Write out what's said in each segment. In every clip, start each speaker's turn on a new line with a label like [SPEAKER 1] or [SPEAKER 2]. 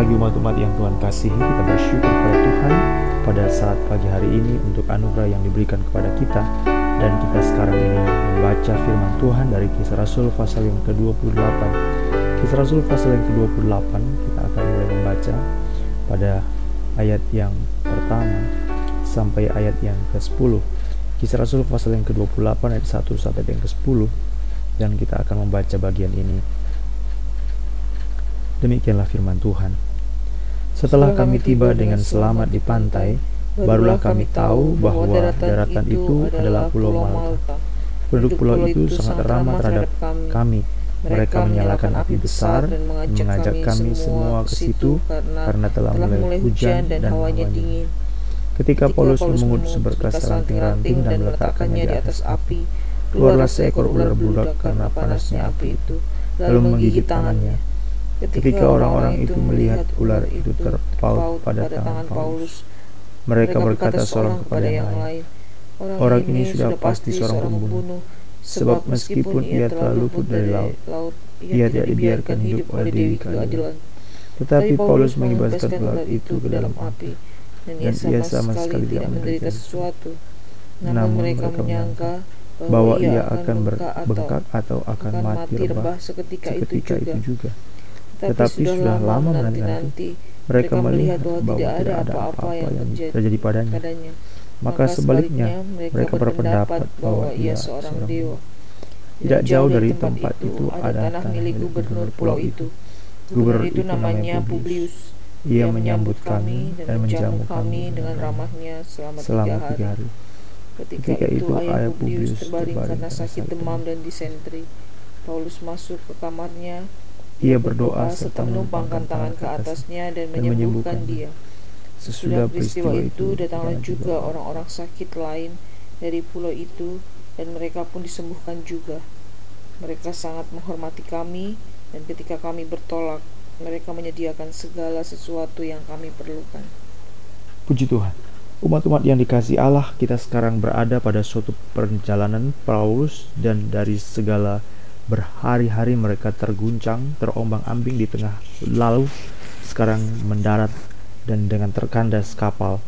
[SPEAKER 1] pagi umat-umat yang Tuhan kasihi, kita bersyukur kepada Tuhan pada saat pagi hari ini untuk anugerah yang diberikan kepada kita. Dan kita sekarang ini membaca firman Tuhan dari kisah Rasul pasal yang ke-28. Kisah Rasul pasal yang ke-28 kita akan mulai membaca pada ayat yang pertama sampai ayat yang ke-10 kisah Rasul pasal yang ke-28 ayat 1 sampai yang ke-10 dan kita akan membaca bagian ini. Demikianlah firman Tuhan. Setelah kami tiba dengan selamat di pantai, barulah kami tahu bahwa daratan itu adalah Pulau Malta. Penduduk pulau itu sangat ramah terhadap kami. Mereka menyalakan api besar dan mengajak kami semua ke situ karena telah mulai hujan dan hawanya dingin. Ketika Paulus memungut seberkas ranting-ranting dan meletakkannya di atas api, keluarlah seekor ular bludak karena panasnya api itu, lalu menggigit tangannya. Ketika orang-orang itu melihat ular itu terpaut pada tangan Paulus, mereka berkata seorang kepada yang lain, Orang ini sudah pasti seorang pembunuh, sebab meskipun ia telah luput dari laut, ia tidak dibiarkan hidup oleh Dewi Keadilan. Tetapi Paulus mengibaskan ular itu ke dalam api, dan ia sama sekali tidak menderita sesuatu. Namun mereka menyangka bahwa ia akan berbengkak atau akan mati rebah seketika itu juga. Tetapi sudah lama menanti-nanti mereka melihat bahwa tidak ada apa-apa yang terjadi padanya. Maka sebaliknya mereka berpendapat bahwa ia seorang dewa. Tidak jauh dari tempat itu ada tanah milik gubernur pulau itu. Gubernur itu namanya Publius. Ia menyambut kami dan menjamu kami dengan ramahnya selama tiga hari. Ketika itu ayah Publius terbaring karena sakit demam dan disentri. Paulus masuk ke kamarnya ia berdoa serta menumpangkan tangan ke atasnya dan menyembuhkan dia. Sesudah peristiwa itu, datanglah juga orang-orang sakit lain dari pulau itu, dan mereka pun disembuhkan juga. Mereka sangat menghormati kami, dan ketika kami bertolak, mereka menyediakan segala sesuatu yang kami perlukan. Puji Tuhan. Umat-umat yang dikasih Allah, kita sekarang berada pada suatu perjalanan Paulus dan dari segala Berhari-hari mereka terguncang, terombang-ambing di tengah lalu, sekarang mendarat dan dengan terkandas kapal.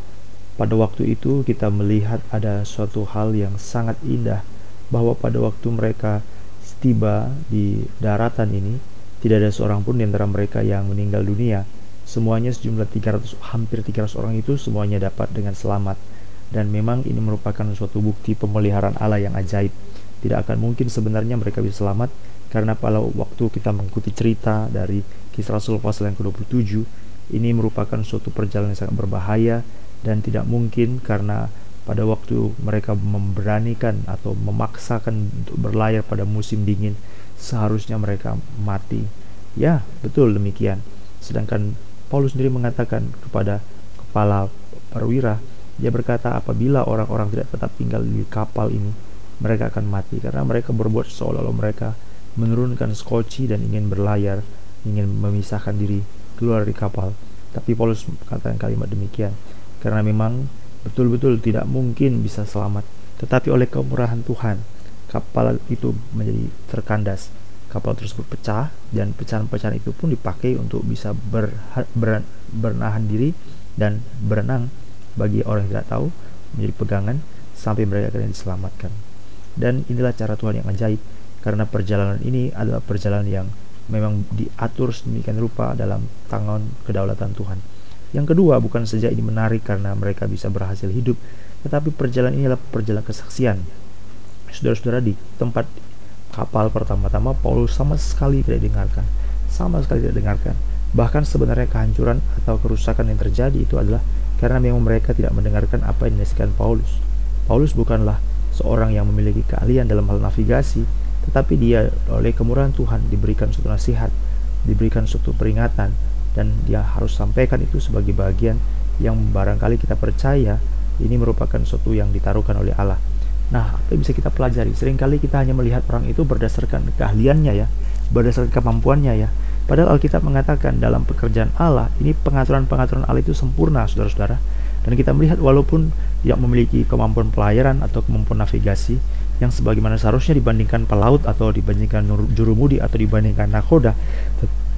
[SPEAKER 1] Pada waktu itu kita melihat ada suatu hal yang sangat indah bahwa pada waktu mereka tiba di daratan ini tidak ada seorang pun di antara mereka yang meninggal dunia. Semuanya sejumlah 300 hampir 300 orang itu semuanya dapat dengan selamat dan memang ini merupakan suatu bukti pemeliharaan Allah yang ajaib tidak akan mungkin sebenarnya mereka bisa selamat karena pada waktu kita mengikuti cerita dari kisah Rasul pasal yang ke-27 ini merupakan suatu perjalanan yang sangat berbahaya dan tidak mungkin karena pada waktu mereka memberanikan atau memaksakan untuk berlayar pada musim dingin seharusnya mereka mati. Ya betul demikian. Sedangkan Paulus sendiri mengatakan kepada kepala perwira dia berkata apabila orang-orang tidak tetap tinggal di kapal ini mereka akan mati karena mereka berbuat seolah-olah mereka menurunkan skoci dan ingin berlayar, ingin memisahkan diri keluar dari kapal. Tapi Paulus katakan kalimat demikian karena memang betul-betul tidak mungkin bisa selamat. Tetapi oleh kemurahan Tuhan, kapal itu menjadi terkandas. Kapal tersebut pecah dan pecahan-pecahan itu pun dipakai untuk bisa ber, ber, bernahan diri dan berenang bagi orang yang tidak tahu menjadi pegangan sampai mereka akan diselamatkan. Dan inilah cara Tuhan yang ajaib karena perjalanan ini adalah perjalanan yang memang diatur sedemikian rupa dalam tangan kedaulatan Tuhan. Yang kedua, bukan saja ini menarik karena mereka bisa berhasil hidup, tetapi perjalanan ini adalah perjalanan kesaksian. Saudara-saudara di tempat kapal pertama-tama Paulus sama sekali tidak dengarkan, sama sekali tidak dengarkan. Bahkan sebenarnya kehancuran atau kerusakan yang terjadi itu adalah karena memang mereka tidak mendengarkan apa yang dinasihatkan Paulus. Paulus bukanlah seorang yang memiliki keahlian dalam hal navigasi, tetapi dia oleh kemurahan Tuhan diberikan suatu nasihat, diberikan suatu peringatan, dan dia harus sampaikan itu sebagai bagian yang barangkali kita percaya ini merupakan suatu yang ditaruhkan oleh Allah. Nah, apa yang bisa kita pelajari? Seringkali kita hanya melihat orang itu berdasarkan keahliannya ya, berdasarkan kemampuannya ya. Padahal Alkitab mengatakan dalam pekerjaan Allah, ini pengaturan-pengaturan Allah itu sempurna, saudara-saudara. Dan kita melihat walaupun tidak memiliki kemampuan pelayaran atau kemampuan navigasi yang sebagaimana seharusnya dibandingkan pelaut atau dibandingkan jurumudi atau dibandingkan nakoda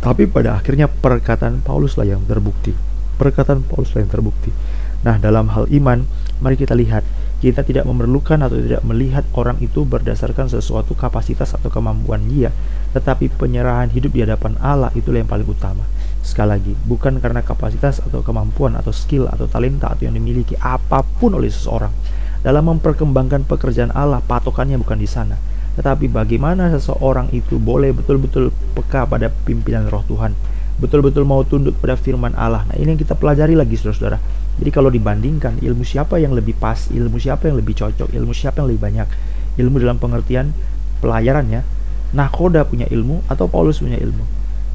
[SPEAKER 1] Tapi pada akhirnya perkataan Paulus lah yang terbukti. Perkataan Paulus lah yang terbukti. Nah, dalam hal iman, mari kita lihat kita tidak memerlukan atau tidak melihat orang itu berdasarkan sesuatu kapasitas atau kemampuan dia, tetapi penyerahan hidup di hadapan Allah itulah yang paling utama. Sekali lagi, bukan karena kapasitas atau kemampuan atau skill atau talenta atau yang dimiliki apa pun oleh seseorang. Dalam memperkembangkan pekerjaan Allah, patokannya bukan di sana. Tetapi bagaimana seseorang itu boleh betul-betul peka pada pimpinan roh Tuhan. Betul-betul mau tunduk pada firman Allah. Nah ini yang kita pelajari lagi saudara-saudara jadi kalau dibandingkan ilmu siapa yang lebih pas, ilmu siapa yang lebih cocok, ilmu siapa yang lebih banyak, ilmu dalam pengertian pelayarannya, Nakoda punya ilmu atau Paulus punya ilmu.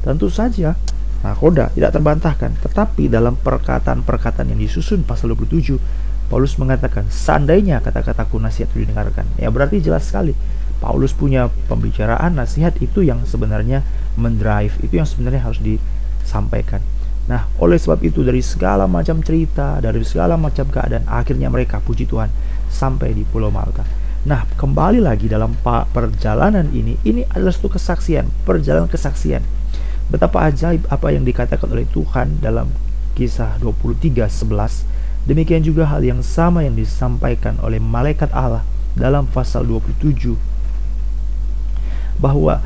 [SPEAKER 1] Tentu saja Nakoda tidak terbantahkan, tetapi dalam perkataan-perkataan yang disusun pasal 27, Paulus mengatakan, seandainya kata-kataku nasihat itu didengarkan. Ya berarti jelas sekali, Paulus punya pembicaraan nasihat itu yang sebenarnya mendrive, itu yang sebenarnya harus disampaikan. Nah, oleh sebab itu dari segala macam cerita, dari segala macam keadaan, akhirnya mereka puji Tuhan sampai di Pulau Malta. Nah, kembali lagi dalam perjalanan ini, ini adalah satu kesaksian, perjalanan kesaksian. Betapa ajaib apa yang dikatakan oleh Tuhan dalam kisah 23:11. Demikian juga hal yang sama yang disampaikan oleh malaikat Allah dalam pasal 27 bahwa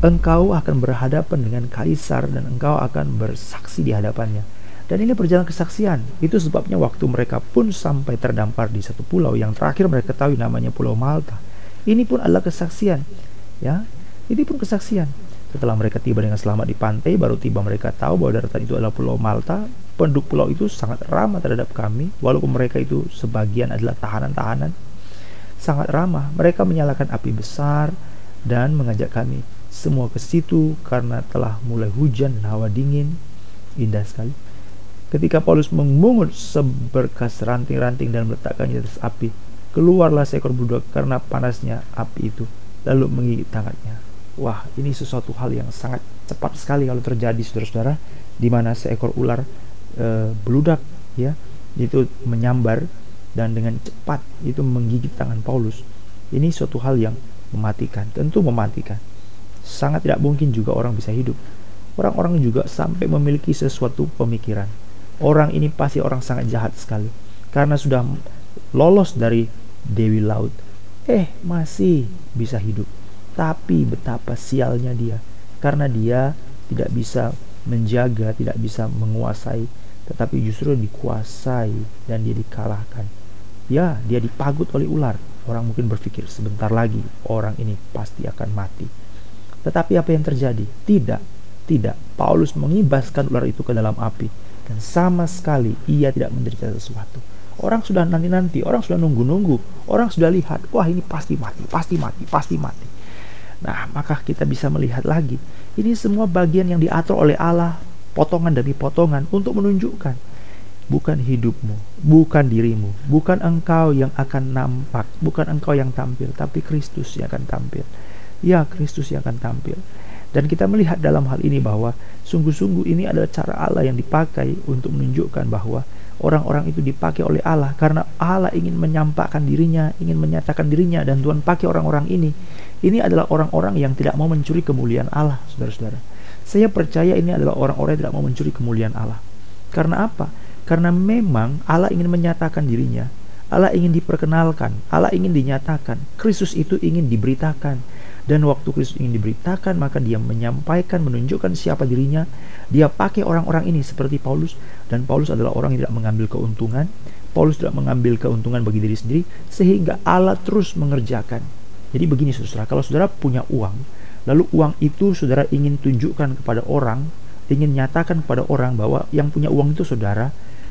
[SPEAKER 1] engkau akan berhadapan dengan kaisar dan engkau akan bersaksi di hadapannya. Dan ini perjalanan kesaksian. Itu sebabnya waktu mereka pun sampai terdampar di satu pulau yang terakhir mereka ketahui namanya Pulau Malta. Ini pun adalah kesaksian. Ya, ini pun kesaksian. Setelah mereka tiba dengan selamat di pantai, baru tiba mereka tahu bahwa daratan itu adalah Pulau Malta. Penduduk pulau itu sangat ramah terhadap kami, walaupun mereka itu sebagian adalah tahanan-tahanan. Sangat ramah. Mereka menyalakan api besar, dan mengajak kami semua ke situ karena telah mulai hujan dan hawa dingin. Indah sekali. Ketika Paulus memungut seberkas ranting-ranting dan meletakkannya di atas api, keluarlah seekor budak karena panasnya api itu, lalu menggigit tangannya. Wah, ini sesuatu hal yang sangat cepat sekali kalau terjadi, saudara-saudara, di mana seekor ular e, beludak, ya, itu menyambar dan dengan cepat itu menggigit tangan Paulus. Ini suatu hal yang mematikan, tentu mematikan. Sangat tidak mungkin juga orang bisa hidup. Orang-orang juga sampai memiliki sesuatu pemikiran. Orang ini pasti orang sangat jahat sekali karena sudah lolos dari Dewi Laut. Eh, masih bisa hidup. Tapi betapa sialnya dia karena dia tidak bisa menjaga, tidak bisa menguasai, tetapi justru dikuasai dan dia dikalahkan. Ya, dia dipagut oleh ular Orang mungkin berpikir sebentar lagi orang ini pasti akan mati. Tetapi apa yang terjadi? Tidak, tidak. Paulus mengibaskan ular itu ke dalam api dan sama sekali ia tidak menderita sesuatu. Orang sudah nanti-nanti, orang sudah nunggu-nunggu, orang sudah lihat, wah ini pasti mati, pasti mati, pasti mati. Nah, maka kita bisa melihat lagi, ini semua bagian yang diatur oleh Allah, potongan demi potongan untuk menunjukkan bukan hidupmu, bukan dirimu, bukan engkau yang akan nampak, bukan engkau yang tampil, tapi Kristus yang akan tampil. Ya, Kristus yang akan tampil. Dan kita melihat dalam hal ini bahwa sungguh-sungguh ini adalah cara Allah yang dipakai untuk menunjukkan bahwa orang-orang itu dipakai oleh Allah karena Allah ingin menyampaikan dirinya, ingin menyatakan dirinya dan Tuhan pakai orang-orang ini. Ini adalah orang-orang yang tidak mau mencuri kemuliaan Allah, saudara-saudara. Saya percaya ini adalah orang-orang yang tidak mau mencuri kemuliaan Allah. Karena apa? Karena memang Allah ingin menyatakan dirinya. Allah ingin diperkenalkan, Allah ingin dinyatakan, Kristus itu ingin diberitakan. Dan waktu Kristus ingin diberitakan, maka dia menyampaikan, menunjukkan siapa dirinya. Dia pakai orang-orang ini seperti Paulus. Dan Paulus adalah orang yang tidak mengambil keuntungan. Paulus tidak mengambil keuntungan bagi diri sendiri. Sehingga Allah terus mengerjakan. Jadi begini saudara, kalau saudara punya uang, lalu uang itu saudara ingin tunjukkan kepada orang, ingin nyatakan kepada orang bahwa yang punya uang itu saudara,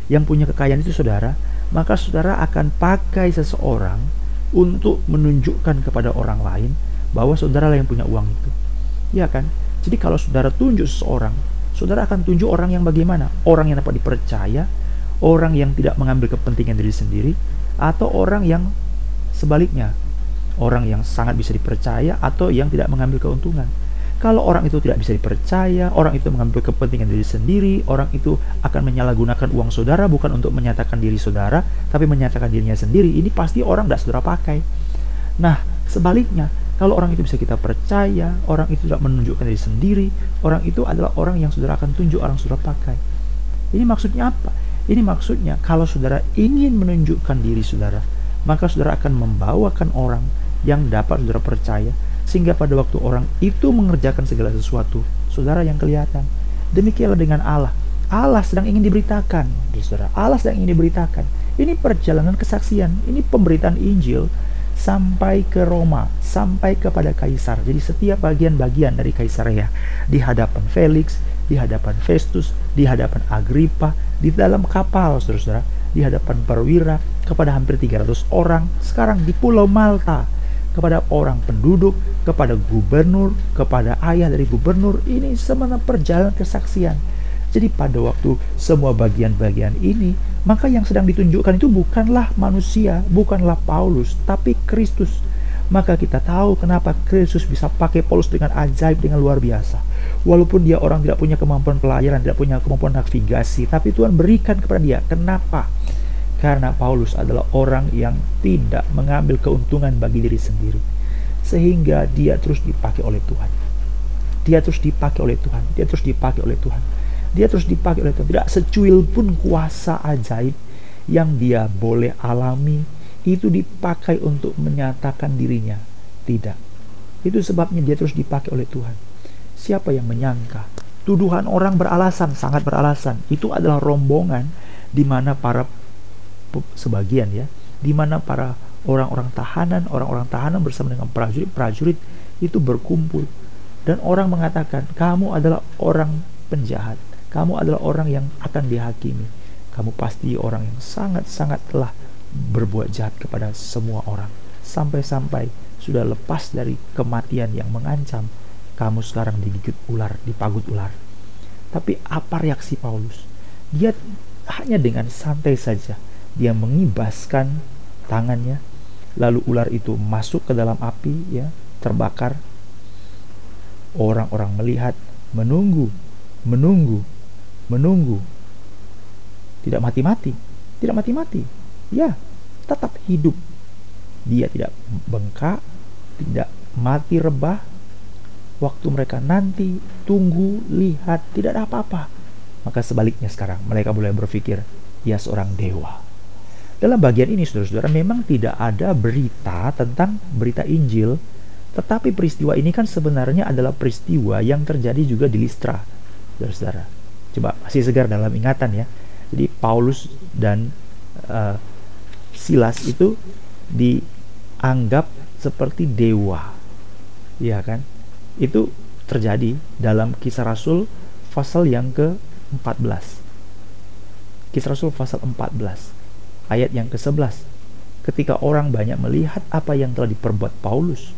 [SPEAKER 1] yang punya kekayaan itu saudara, maka saudara akan pakai seseorang untuk menunjukkan kepada orang lain bahwa saudara lah yang punya uang itu. Ya kan? Jadi kalau saudara tunjuk seseorang, saudara akan tunjuk orang yang bagaimana? Orang yang dapat dipercaya, orang yang tidak mengambil kepentingan diri sendiri, atau orang yang sebaliknya, orang yang sangat bisa dipercaya atau yang tidak mengambil keuntungan. Kalau orang itu tidak bisa dipercaya, orang itu mengambil kepentingan diri sendiri, orang itu akan menyalahgunakan uang saudara bukan untuk menyatakan diri saudara, tapi menyatakan dirinya sendiri. Ini pasti orang tidak saudara pakai. Nah, sebaliknya, Kalau orang itu bisa kita percaya, orang itu tidak menunjukkan diri sendiri, orang itu adalah orang yang saudara akan tunjuk, orang saudara pakai. Ini maksudnya apa? Ini maksudnya kalau saudara ingin menunjukkan diri saudara, maka saudara akan membawakan orang yang dapat saudara percaya, sehingga pada waktu orang itu mengerjakan segala sesuatu, saudara yang kelihatan. Demikianlah dengan Allah. Allah sedang ingin diberitakan, saudara. Allah sedang ingin diberitakan. Ini perjalanan kesaksian, ini pemberitaan Injil sampai ke Roma, sampai kepada kaisar. Jadi setiap bagian-bagian dari Kaisarea di hadapan Felix, di hadapan Festus, di hadapan Agrippa, di dalam kapal, saudara-saudara, di hadapan perwira, kepada hampir 300 orang, sekarang di Pulau Malta, kepada orang penduduk, kepada gubernur, kepada ayah dari gubernur, ini semuanya perjalanan kesaksian. Jadi pada waktu semua bagian-bagian ini maka yang sedang ditunjukkan itu bukanlah manusia, bukanlah Paulus, tapi Kristus. Maka kita tahu kenapa Kristus bisa pakai Paulus dengan ajaib, dengan luar biasa. Walaupun dia orang tidak punya kemampuan pelayaran, tidak punya kemampuan navigasi, tapi Tuhan berikan kepada dia. Kenapa? Karena Paulus adalah orang yang tidak mengambil keuntungan bagi diri sendiri. Sehingga dia terus dipakai oleh Tuhan. Dia terus dipakai oleh Tuhan. Dia terus dipakai oleh Tuhan dia terus dipakai oleh Tuhan. Tidak secuil pun kuasa ajaib yang dia boleh alami itu dipakai untuk menyatakan dirinya. Tidak. Itu sebabnya dia terus dipakai oleh Tuhan. Siapa yang menyangka? Tuduhan orang beralasan, sangat beralasan. Itu adalah rombongan di mana para sebagian ya, di mana para orang-orang tahanan, orang-orang tahanan bersama dengan prajurit-prajurit itu berkumpul dan orang mengatakan kamu adalah orang penjahat kamu adalah orang yang akan dihakimi. Kamu pasti orang yang sangat-sangat telah berbuat jahat kepada semua orang. Sampai-sampai sudah lepas dari kematian yang mengancam, kamu sekarang digigit ular, dipagut ular. Tapi apa reaksi Paulus? Dia hanya dengan santai saja, dia mengibaskan tangannya, lalu ular itu masuk ke dalam api, ya, terbakar. Orang-orang melihat, menunggu, menunggu, menunggu. Tidak mati-mati, tidak mati-mati. Ya, tetap hidup. Dia tidak bengkak, tidak mati rebah. Waktu mereka nanti tunggu, lihat, tidak ada apa-apa. Maka sebaliknya sekarang mereka mulai berpikir, dia seorang dewa. Dalam bagian ini saudara-saudara memang tidak ada berita tentang berita Injil tetapi peristiwa ini kan sebenarnya adalah peristiwa yang terjadi juga di Listra, saudara-saudara. Coba masih segar dalam ingatan ya. Jadi Paulus dan uh, Silas itu dianggap seperti dewa. Ya kan? Itu terjadi dalam kisah Rasul pasal yang ke-14. Kisah Rasul pasal 14 ayat yang ke-11. Ketika orang banyak melihat apa yang telah diperbuat Paulus,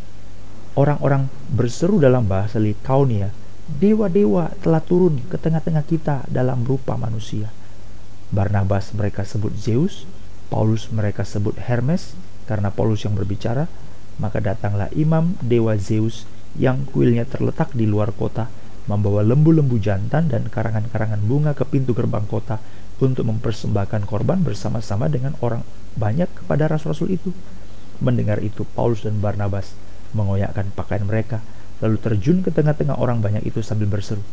[SPEAKER 1] orang-orang berseru dalam bahasa Likaonia dewa-dewa telah turun ke tengah-tengah kita dalam rupa manusia. Barnabas mereka sebut Zeus, Paulus mereka sebut Hermes, karena Paulus yang berbicara, maka datanglah imam dewa Zeus yang kuilnya terletak di luar kota, membawa lembu-lembu jantan dan karangan-karangan bunga ke pintu gerbang kota untuk mempersembahkan korban bersama-sama dengan orang banyak kepada rasul-rasul itu. Mendengar itu, Paulus dan Barnabas mengoyakkan pakaian mereka, lalu terjun ke tengah-tengah orang banyak itu sambil berseru,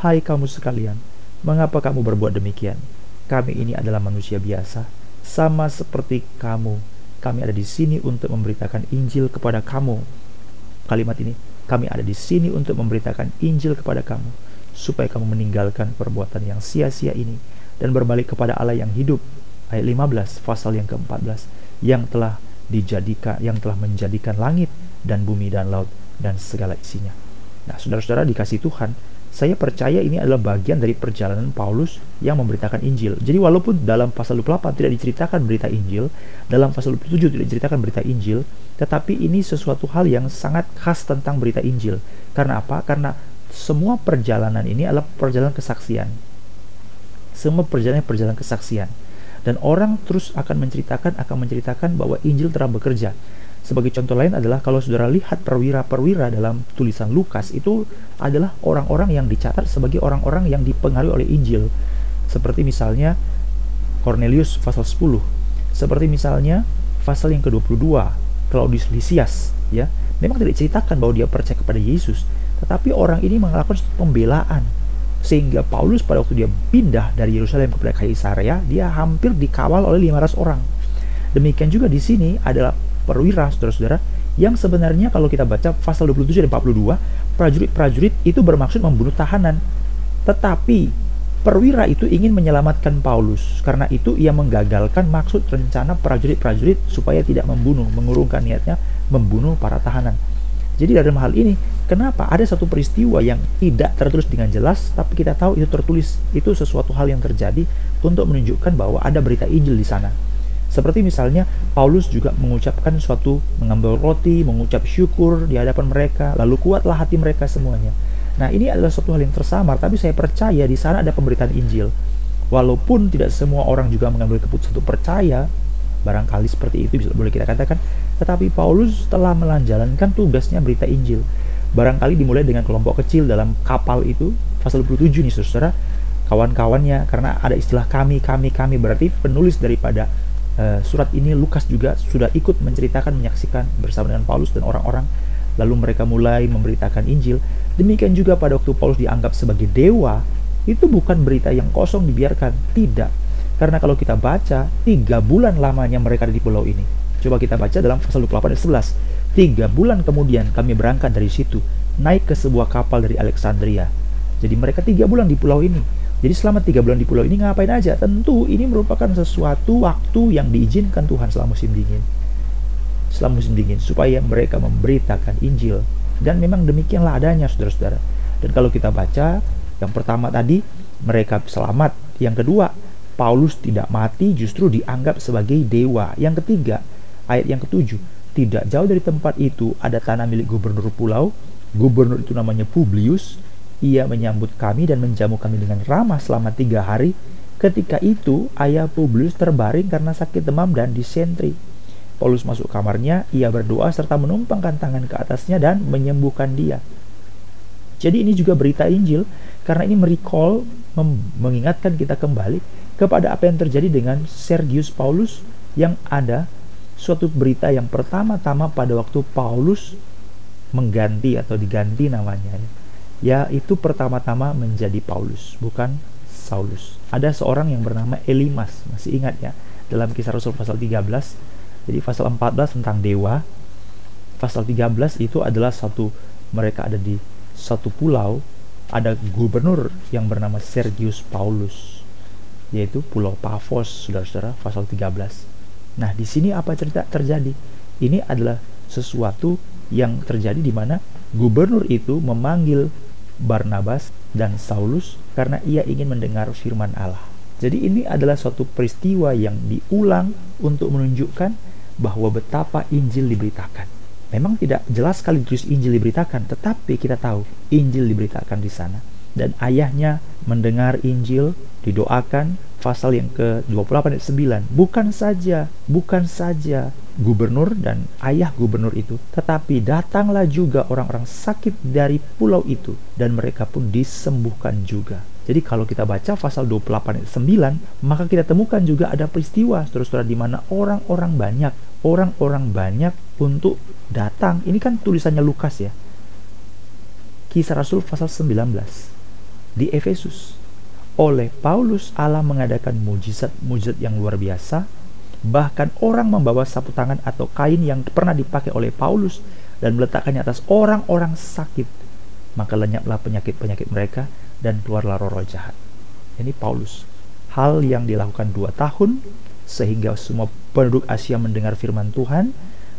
[SPEAKER 1] Hai kamu sekalian, mengapa kamu berbuat demikian? Kami ini adalah manusia biasa, sama seperti kamu. Kami ada di sini untuk memberitakan Injil kepada kamu. Kalimat ini, kami ada di sini untuk memberitakan Injil kepada kamu, supaya kamu meninggalkan perbuatan yang sia-sia ini dan berbalik kepada Allah yang hidup. Ayat 15, pasal yang ke-14, yang telah dijadikan, yang telah menjadikan langit dan bumi dan laut dan segala isinya. Nah, saudara-saudara dikasih Tuhan, saya percaya ini adalah bagian dari perjalanan Paulus yang memberitakan Injil. Jadi walaupun dalam pasal 28 tidak diceritakan berita Injil, dalam pasal 27 tidak diceritakan berita Injil, tetapi ini sesuatu hal yang sangat khas tentang berita Injil. Karena apa? Karena semua perjalanan ini adalah perjalanan kesaksian. Semua perjalanan perjalanan kesaksian. Dan orang terus akan menceritakan akan menceritakan bahwa Injil telah bekerja. Sebagai contoh lain adalah kalau saudara lihat perwira-perwira dalam tulisan Lukas itu adalah orang-orang yang dicatat sebagai orang-orang yang dipengaruhi oleh Injil. Seperti misalnya Cornelius pasal 10. Seperti misalnya pasal yang ke-22 Claudius Lysias ya. memang tidak diceritakan bahwa dia percaya kepada Yesus, tetapi orang ini melakukan pembelaan sehingga Paulus pada waktu dia pindah dari Yerusalem kepada Kaisarea, dia hampir dikawal oleh 500 orang. Demikian juga di sini adalah perwira, saudara-saudara, yang sebenarnya kalau kita baca pasal 27 dan 42, prajurit-prajurit itu bermaksud membunuh tahanan. Tetapi perwira itu ingin menyelamatkan Paulus. Karena itu ia menggagalkan maksud rencana prajurit-prajurit supaya tidak membunuh, mengurungkan niatnya membunuh para tahanan. Jadi dalam hal ini, kenapa ada satu peristiwa yang tidak tertulis dengan jelas, tapi kita tahu itu tertulis, itu sesuatu hal yang terjadi untuk menunjukkan bahwa ada berita Injil di sana. Seperti misalnya Paulus juga mengucapkan suatu mengambil roti, mengucap syukur di hadapan mereka, lalu kuatlah hati mereka semuanya. Nah, ini adalah suatu hal yang tersamar, tapi saya percaya di sana ada pemberitaan Injil. Walaupun tidak semua orang juga mengambil keputusan untuk percaya, barangkali seperti itu bisa boleh kita katakan, tetapi Paulus telah melanjalankan tugasnya berita Injil. Barangkali dimulai dengan kelompok kecil dalam kapal itu, pasal 27 nih saudara, kawan-kawannya, karena ada istilah kami, kami, kami, berarti penulis daripada uh, surat ini Lukas juga sudah ikut menceritakan, menyaksikan bersama dengan Paulus dan orang-orang, lalu mereka mulai memberitakan Injil. Demikian juga pada waktu Paulus dianggap sebagai dewa, itu bukan berita yang kosong dibiarkan, tidak. Karena kalau kita baca, tiga bulan lamanya mereka ada di pulau ini Coba kita baca dalam pasal 28 ayat 11. Tiga bulan kemudian kami berangkat dari situ, naik ke sebuah kapal dari Alexandria. Jadi mereka tiga bulan di pulau ini. Jadi selama tiga bulan di pulau ini ngapain aja? Tentu ini merupakan sesuatu waktu yang diizinkan Tuhan selama musim dingin. Selama musim dingin, supaya mereka memberitakan Injil. Dan memang demikianlah adanya, saudara-saudara. Dan kalau kita baca, yang pertama tadi, mereka selamat. Yang kedua, Paulus tidak mati justru dianggap sebagai dewa. Yang ketiga, Ayat yang ketujuh, tidak jauh dari tempat itu ada tanah milik gubernur pulau. Gubernur itu namanya Publius. Ia menyambut kami dan menjamu kami dengan ramah selama tiga hari. Ketika itu, ayah Publius terbaring karena sakit demam dan disentri. Paulus masuk kamarnya, ia berdoa serta menumpangkan tangan ke atasnya dan menyembuhkan dia. Jadi ini juga berita Injil karena ini merecall, mengingatkan kita kembali kepada apa yang terjadi dengan Sergius Paulus yang ada suatu berita yang pertama-tama pada waktu Paulus mengganti atau diganti namanya ya. Itu pertama-tama menjadi Paulus bukan Saulus. Ada seorang yang bernama Elimas masih ingat ya dalam kisah Rasul pasal 13 jadi pasal 14 tentang dewa. Pasal 13 itu adalah satu mereka ada di satu pulau ada gubernur yang bernama Sergius Paulus yaitu Pulau Pafos saudara-saudara pasal 13 Nah, di sini apa cerita terjadi? Ini adalah sesuatu yang terjadi di mana gubernur itu memanggil Barnabas dan Saulus karena ia ingin mendengar firman Allah. Jadi ini adalah suatu peristiwa yang diulang untuk menunjukkan bahwa betapa Injil diberitakan. Memang tidak jelas sekali terus Injil diberitakan, tetapi kita tahu Injil diberitakan di sana. Dan ayahnya mendengar Injil, didoakan, pasal yang ke-28 ayat 9 bukan saja bukan saja gubernur dan ayah gubernur itu tetapi datanglah juga orang-orang sakit dari pulau itu dan mereka pun disembuhkan juga. Jadi kalau kita baca pasal 28 ayat 9 maka kita temukan juga ada peristiwa saudara-saudara di mana orang-orang banyak orang-orang banyak untuk datang. Ini kan tulisannya Lukas ya. Kisah Rasul pasal 19 di Efesus oleh Paulus Allah mengadakan mujizat-mujizat yang luar biasa. Bahkan orang membawa sapu tangan atau kain yang pernah dipakai oleh Paulus dan meletakkannya atas orang-orang sakit. Maka lenyaplah penyakit-penyakit mereka dan keluarlah roh-roh jahat. Ini Paulus. Hal yang dilakukan dua tahun sehingga semua penduduk Asia mendengar firman Tuhan,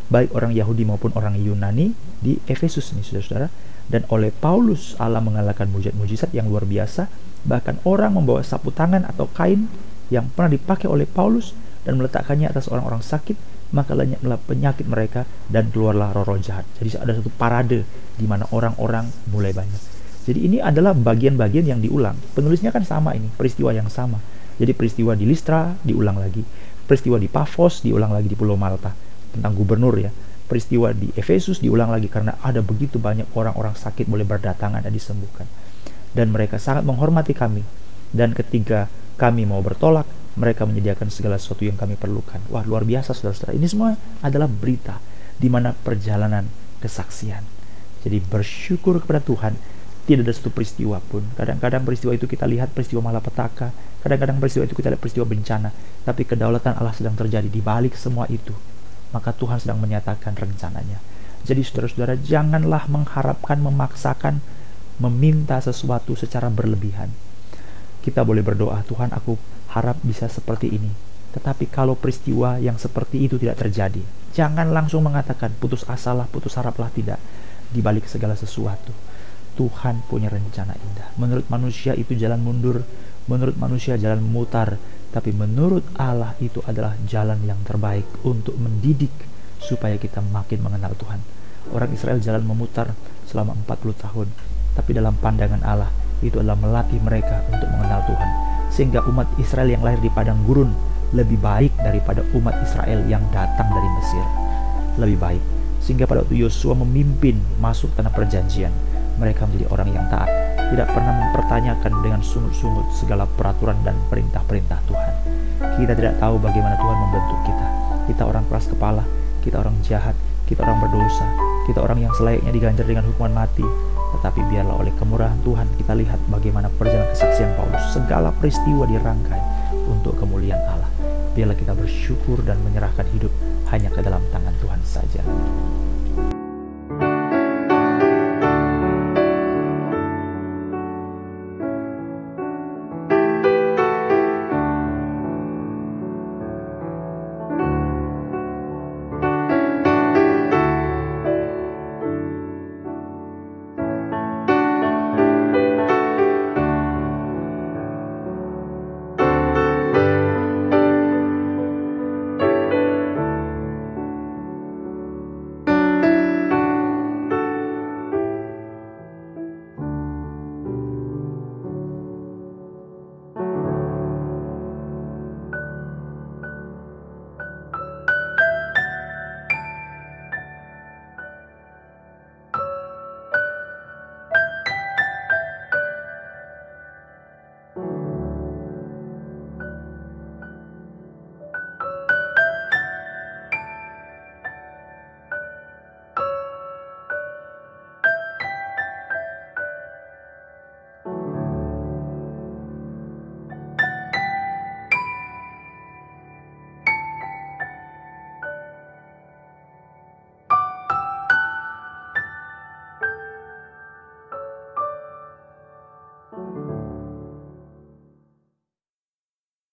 [SPEAKER 1] baik orang Yahudi maupun orang Yunani di Efesus ini saudara-saudara. Dan oleh Paulus Allah mengalahkan mujizat-mujizat yang luar biasa Bahkan orang membawa sapu tangan atau kain yang pernah dipakai oleh Paulus dan meletakkannya atas orang-orang sakit, maka lenyaplah penyakit mereka dan keluarlah roh-roh jahat. Jadi ada satu parade di mana orang-orang mulai banyak. Jadi ini adalah bagian-bagian yang diulang. Penulisnya kan sama ini, peristiwa yang sama. Jadi peristiwa di Listra diulang lagi, peristiwa di Pafos diulang lagi di Pulau Malta tentang gubernur ya. Peristiwa di Efesus diulang lagi karena ada begitu banyak orang-orang sakit boleh berdatangan dan disembuhkan dan mereka sangat menghormati kami. Dan ketika kami mau bertolak, mereka menyediakan segala sesuatu yang kami perlukan. Wah, luar biasa saudara-saudara. Ini semua adalah berita di mana perjalanan kesaksian. Jadi bersyukur kepada Tuhan tidak ada satu peristiwa pun. Kadang-kadang peristiwa itu kita lihat peristiwa malapetaka, kadang-kadang peristiwa itu kita lihat peristiwa bencana, tapi kedaulatan Allah sedang terjadi di balik semua itu. Maka Tuhan sedang menyatakan rencananya. Jadi saudara-saudara janganlah mengharapkan, memaksakan, meminta sesuatu secara berlebihan. Kita boleh berdoa, Tuhan aku harap bisa seperti ini. Tetapi kalau peristiwa yang seperti itu tidak terjadi, jangan langsung mengatakan putus asalah, putus haraplah tidak di balik segala sesuatu Tuhan punya rencana indah. Menurut manusia itu jalan mundur, menurut manusia jalan memutar, tapi menurut Allah itu adalah jalan yang terbaik untuk mendidik supaya kita makin mengenal Tuhan. Orang Israel jalan memutar selama 40 tahun, tapi dalam pandangan Allah itu adalah melatih mereka untuk mengenal Tuhan. Sehingga umat Israel yang lahir di padang gurun lebih baik daripada umat Israel yang datang dari Mesir. Lebih baik. Sehingga pada waktu Yosua memimpin masuk tanah perjanjian, mereka menjadi orang yang taat, tidak pernah mempertanyakan dengan sungut-sungut segala peraturan dan perintah-perintah Tuhan. Kita tidak tahu bagaimana Tuhan membentuk kita. Kita orang keras kepala, kita orang jahat, kita orang berdosa, kita orang yang selayaknya diganjar dengan hukuman mati. Tetapi biarlah oleh kemurahan Tuhan kita lihat bagaimana perjalanan kesaksian Paulus. Segala peristiwa dirangkai untuk kemuliaan Allah. Biarlah kita bersyukur dan menyerahkan hidup hanya ke dalam.